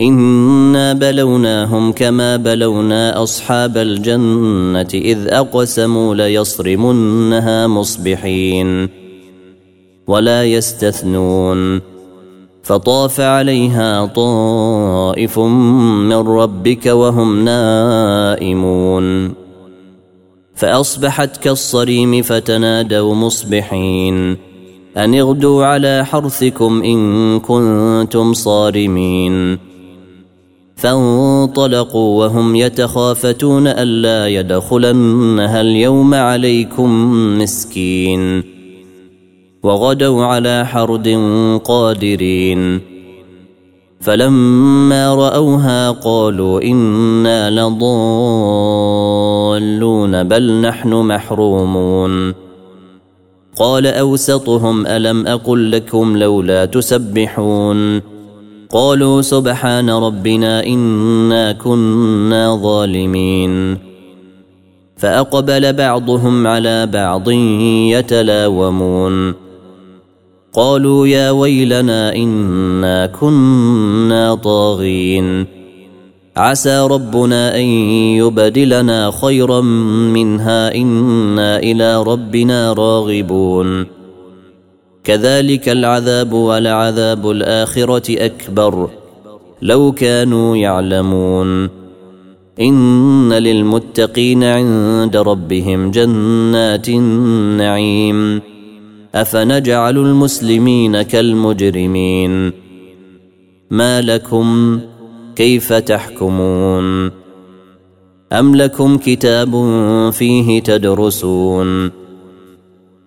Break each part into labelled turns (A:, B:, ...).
A: إنا بلوناهم كما بلونا أصحاب الجنة إذ أقسموا ليصرمنها مصبحين ولا يستثنون فطاف عليها طائف من ربك وهم نائمون فأصبحت كالصريم فتنادوا مصبحين أن اغدوا على حرثكم إن كنتم صارمين فانطلقوا وهم يتخافتون ألا يدخلنها اليوم عليكم مسكين وغدوا على حرد قادرين فلما رأوها قالوا إنا لضالون بل نحن محرومون قال أوسطهم ألم أقل لكم لولا تسبحون قالوا سبحان ربنا إنا كنا ظالمين. فأقبل بعضهم على بعض يتلاومون. قالوا يا ويلنا إنا كنا طاغين. عسى ربنا أن يبدلنا خيرا منها إنا إلى ربنا راغبون. كذلك العذاب ولعذاب الآخرة أكبر. لو كانوا يعلمون. إن للمتقين عند ربهم جنات النعيم. أفنجعل المسلمين كالمجرمين. ما لكم كيف تحكمون؟ أم لكم كتاب فيه تدرسون؟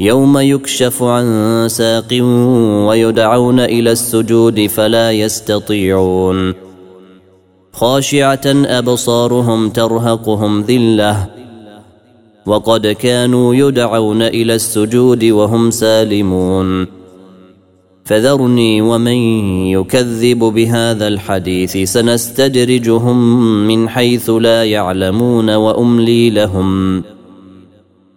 A: يوم يكشف عن ساق ويدعون إلى السجود فلا يستطيعون. خاشعة أبصارهم ترهقهم ذلة. وقد كانوا يدعون إلى السجود وهم سالمون. فذرني ومن يكذب بهذا الحديث. سنستدرجهم من حيث لا يعلمون وأملي لهم.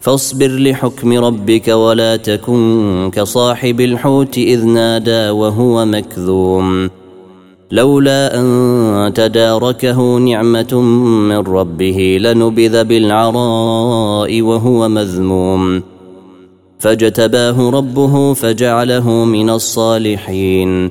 A: فاصبر لحكم ربك ولا تكن كصاحب الحوت إذ نادى وهو مكذوم. لولا أن تداركه نعمة من ربه لنبذ بالعراء وهو مذموم. فاجتباه ربه فجعله من الصالحين.